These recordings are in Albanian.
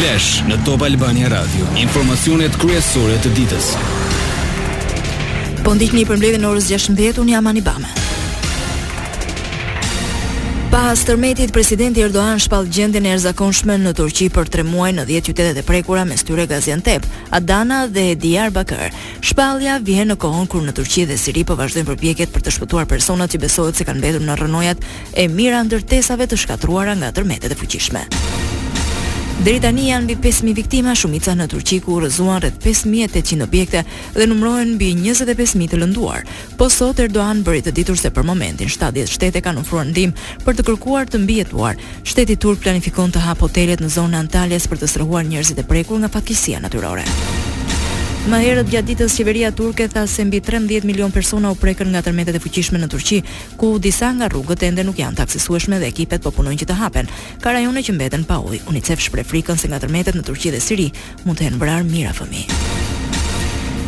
Flash në Top Albania Radio, informacionet kryesore të ditës. Po ndiqni përmbledhjen e orës 16:00 unë jam Ani Bame. Pas tërmetit, presidenti Erdogan shpall gjendjen e jashtëzakonshme në Turqi për 3 muaj në 10 qytetet e prekura mes tyre Gaziantep, Adana dhe Diyarbakir. Shpallja vjen në kohën kur në Turqi dhe Siri po vazhdojnë përpjekjet për të shpëtuar personat që besohet se kanë mbetur nën rrënojat e mijëra ndërtesave të shkatërruara nga tërmetet e fuqishme. Deri tani janë mbi pesë mijë viktima, shumica në Turqi ku u rrëzuan rreth pesë mijë e tetëqind objekte dhe numërohen mbi njëzet e pesë mijë të lënduar. Po sot, Erdogan bëri të ditur se për momentin shtatëdhjetë shtete kanë ofruar ndihmë për të kërkuar të mbijetuar. Shteti turk planifikon të hapë hotelet në zonën e Antalyas për të strehuar njerëzit e prekur nga fatkeqësia natyrore. Më herët gjatë ditës qeveria turke tha se mbi trembëdhjetë milionë persona u prekën nga tërmetet e fuqishme në Turqi, ku disa nga rrugët ende nuk janë të aksesueshme dhe ekipet po punojnë që të hapen. Ka rajone që mbeten pa ujë. UNICEF shpreh frikën se nga tërmetet në Turqi dhe Siri mund të jenë vrarë mijëra fëmijë.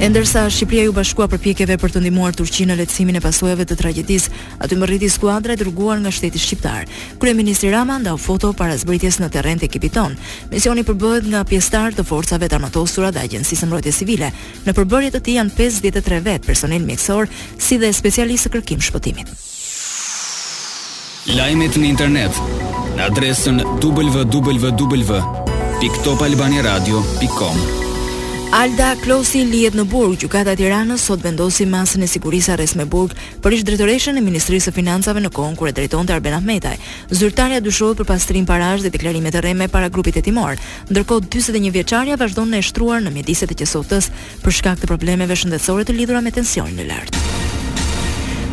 E ndërsa Shqipëria iu bashkua përpjekjeve për të ndihmuar Turqinë në lehtësimin e pasojave të tragjedisë, aty mbërriti skuadra e dërguar nga shteti shqiptar. Kryeministri Rama ndau foto para zbritjes në terren të ekipit tonë. Misioni përbëhet nga pjesëtarë të forcave të armatosura dhe Agjencisë së Mbrojtjes Civile, Në përbërje të tij janë pesëdhjetë e tre vetë personel mjekësor, si dhe specialistë të kërkim shpëtimit. Lajmet në internet në adresën www.topalbaniaradio.com. Alda Klosi lihet në burg. Gjykata e Tiranës sot vendosi masën e sigurisë arrest me burg për ish-drejtoreshën e Ministrisë së Financave në kohën kur e drejtonte Arben Ahmetaj. Zyrtarja dyshohet për pastrim parash dhe deklarime të rreme para grupit hetimor. Ndërkohë, dyzet e një vjeçarja vazhdon e shtruar në mjediset e QSUT-së për shkak të problemeve shëndetësore të lidhura me tensionin e lartë.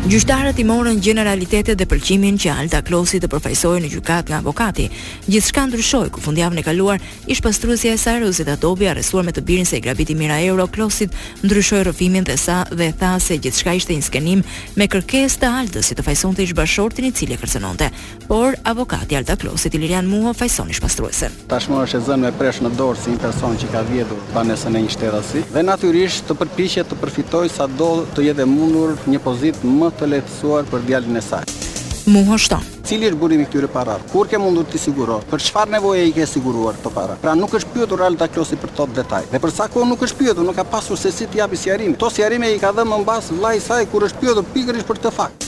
Gjyqtarët i morën gjeneralitetet dhe pëlqimin që Alda Klosi të përfaqësohej në gjykatë nga avokati. Gjithçka ndryshoi kur fundjavën e kaluar ish-pastruesja e saj Rozeta Dobi arrestuar me të birin se i grabiti mijëra euro Klosit, ndryshoi rrëfimin dhe sa dhe tha se gjithçka ishte inskenim me kërkesë të Aldës që të fajësonte ish-bashkëshortin i cili e kërcënonte. Por, avokati i Alda Klosit, Ilirian Muho, fajëson ish-pastruesen. Tashmë është e zënë me presh në dorë si një person që ka vjedhur banesën e një shtetasi dhe natyrisht të përpiqet të përfitojë sado të jetë e mundur një pozitë më të lehtësuar për djalin e saj. Muho shton, Cili është burimi i këtyre parave? Kur ke mundur t'i sigurosh? Për çfarë nevoje i ke siguruar këto para? Pra nuk është pyetur Alda Klosi për këto detaje. Dhe për sa kohë nuk është pyetur, nuk ka pasur se si të japi sqarime. Këto sqarime i ka dhënë më mbas vllai i saj kur është pyetur pikërisht për këtë fakt.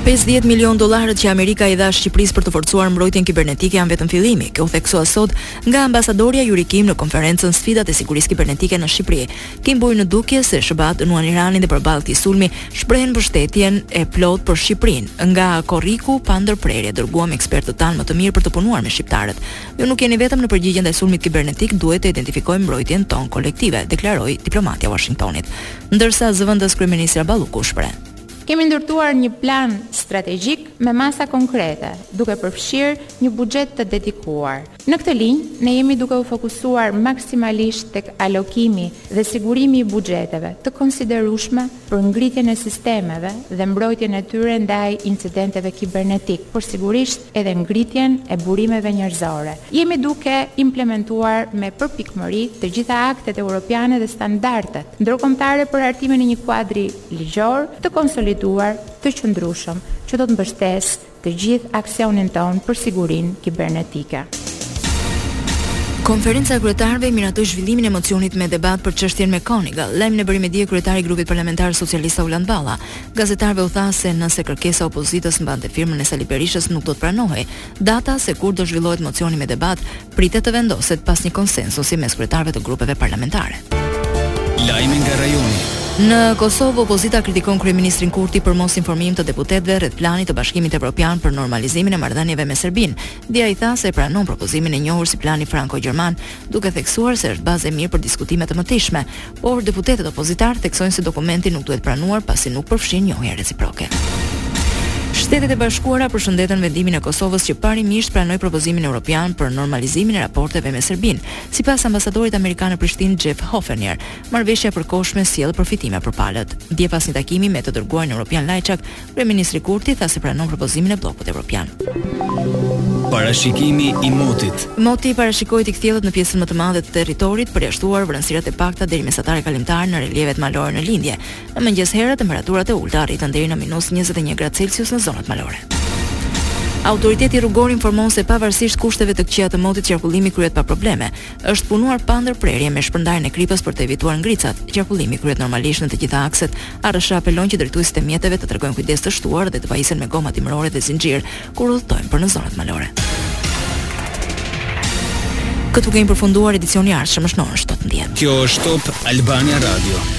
Pesëdhjetë milionë dollarët që Amerika i dha Shqipërisë për të forcuar mbrojtjen kibernetike janë vetëm fillimi. Kjo u theksua sot nga ambasadorja Yuri Kim në konferencën Sfidat e sigurisë kibernetike në Shqipëri. Kim vuri në dukje se SHBA dënuan Iranin dhe përballë këtij sulmi shprehen mbështetjen e plotë për Shqipërinë. Nga korriku pa ndërprerje dërguam ekspertët tanë më të mirë për të punuar me shqiptarët. Ju nuk jeni vetëm në përgjigjen ndaj sulmit kibernetik, duhet të identifikojmë mbrojtjen tonë kolektive, deklaroi diplomatja e Uashingtonit. ndërsa zëvendës kryeministra Balluku u shpreh. Kemi ndërtuar një plan strategjik me masa konkrete, duke përfshirë një buxhet të dedikuar. Në këtë linjë, ne jemi duke u fokusuar maksimalisht tek alokimi dhe sigurimi i buxheteve të konsiderueshme për ngritjen e sistemeve dhe mbrojtjen e tyre ndaj incidenteve kibernetike, por sigurisht edhe ngritjen e burimeve njerëzore. Jemi duke implementuar me përpikmëri të gjitha aktet europiane dhe standardet ndërkombëtare për hartimin e një kuadri ligjor të konsoliduar të qëndrueshëm që do të mbështesë të gjithë aksionin tonë për sigurinë kibernetike. Konferenca e Kryetarëve miratoi zhvillimin e mocionit me debat për çështjen McGonigal, lajmin e bëri me dije kryetari i Grupit Parlamentar Socialist Taulant Balla. Gazetarëve u tha se nëse kërkesa e opozitës mbante firmën e Sali Berishës nuk do të pranohej. Data se kur do zhvillohet mocioni me debat pritet të vendoset pas një konsensusi mes kryetarëve të grupeve parlamentare. Lajme nga rajoni. Në Kosovë opozita kritikon kryeministrin Kurti për mos informim të deputetëve rreth planit të Bashkimit Evropian për normalizimin e marrëdhënieve me Serbinë. Dje ai tha se e pranon propozimin e njohur si plani franko-gjerman, duke theksuar se është bazë e mirë për diskutime të mëtejshme, por deputetët opozitarë theksojnë se dokumenti nuk duhet pranuar pasi nuk përfshin njohjen reciproke. Shtetet e Bashkuara përshëndetën vendimin e Kosovës që parimisht pranoi propozimin europian për normalizimin e raporteve me Serbinë. Sipas ambasadorit amerikan në Prishtinë, Jeff Hovenier, marrëveshja e përkohshme sjell përfitime për palët. Dje pas një takimi me të dërguarin europian Lajçak, Kryeministri Kurti tha se pranon propozimin e bllokut evropian. Parashikimi i motit. Moti parashikohet i kthjellët në pjesën më të madhe të territorit, përjashtuar vranësirat e pakta deri mesatare kalimtare në relievet malore në lindje. Në mëngjes herët temperaturat e ulëta arritën deri në minus 21 gradë Celsius në zonat malore. Autoriteti rrugor informon se pavarësisht kushteve të këqija të motit qarkullimi kryhet pa probleme. Është punuar pa ndërprerje me shpërndarjen e kripës për të evituar ngricat. Qarkullimi kryhet normalisht në të gjitha akset. ARSH apelon që drejtuesit e mjeteve të tregojnë kujdes të shtuar dhe të pajisen me goma dimërore dhe zinxhirë kur udhëtojnë për në zonat malore. Këtu kemi përfunduar edicioni i ardhshëm është në orën 17. Kjo është Top Albania Radio.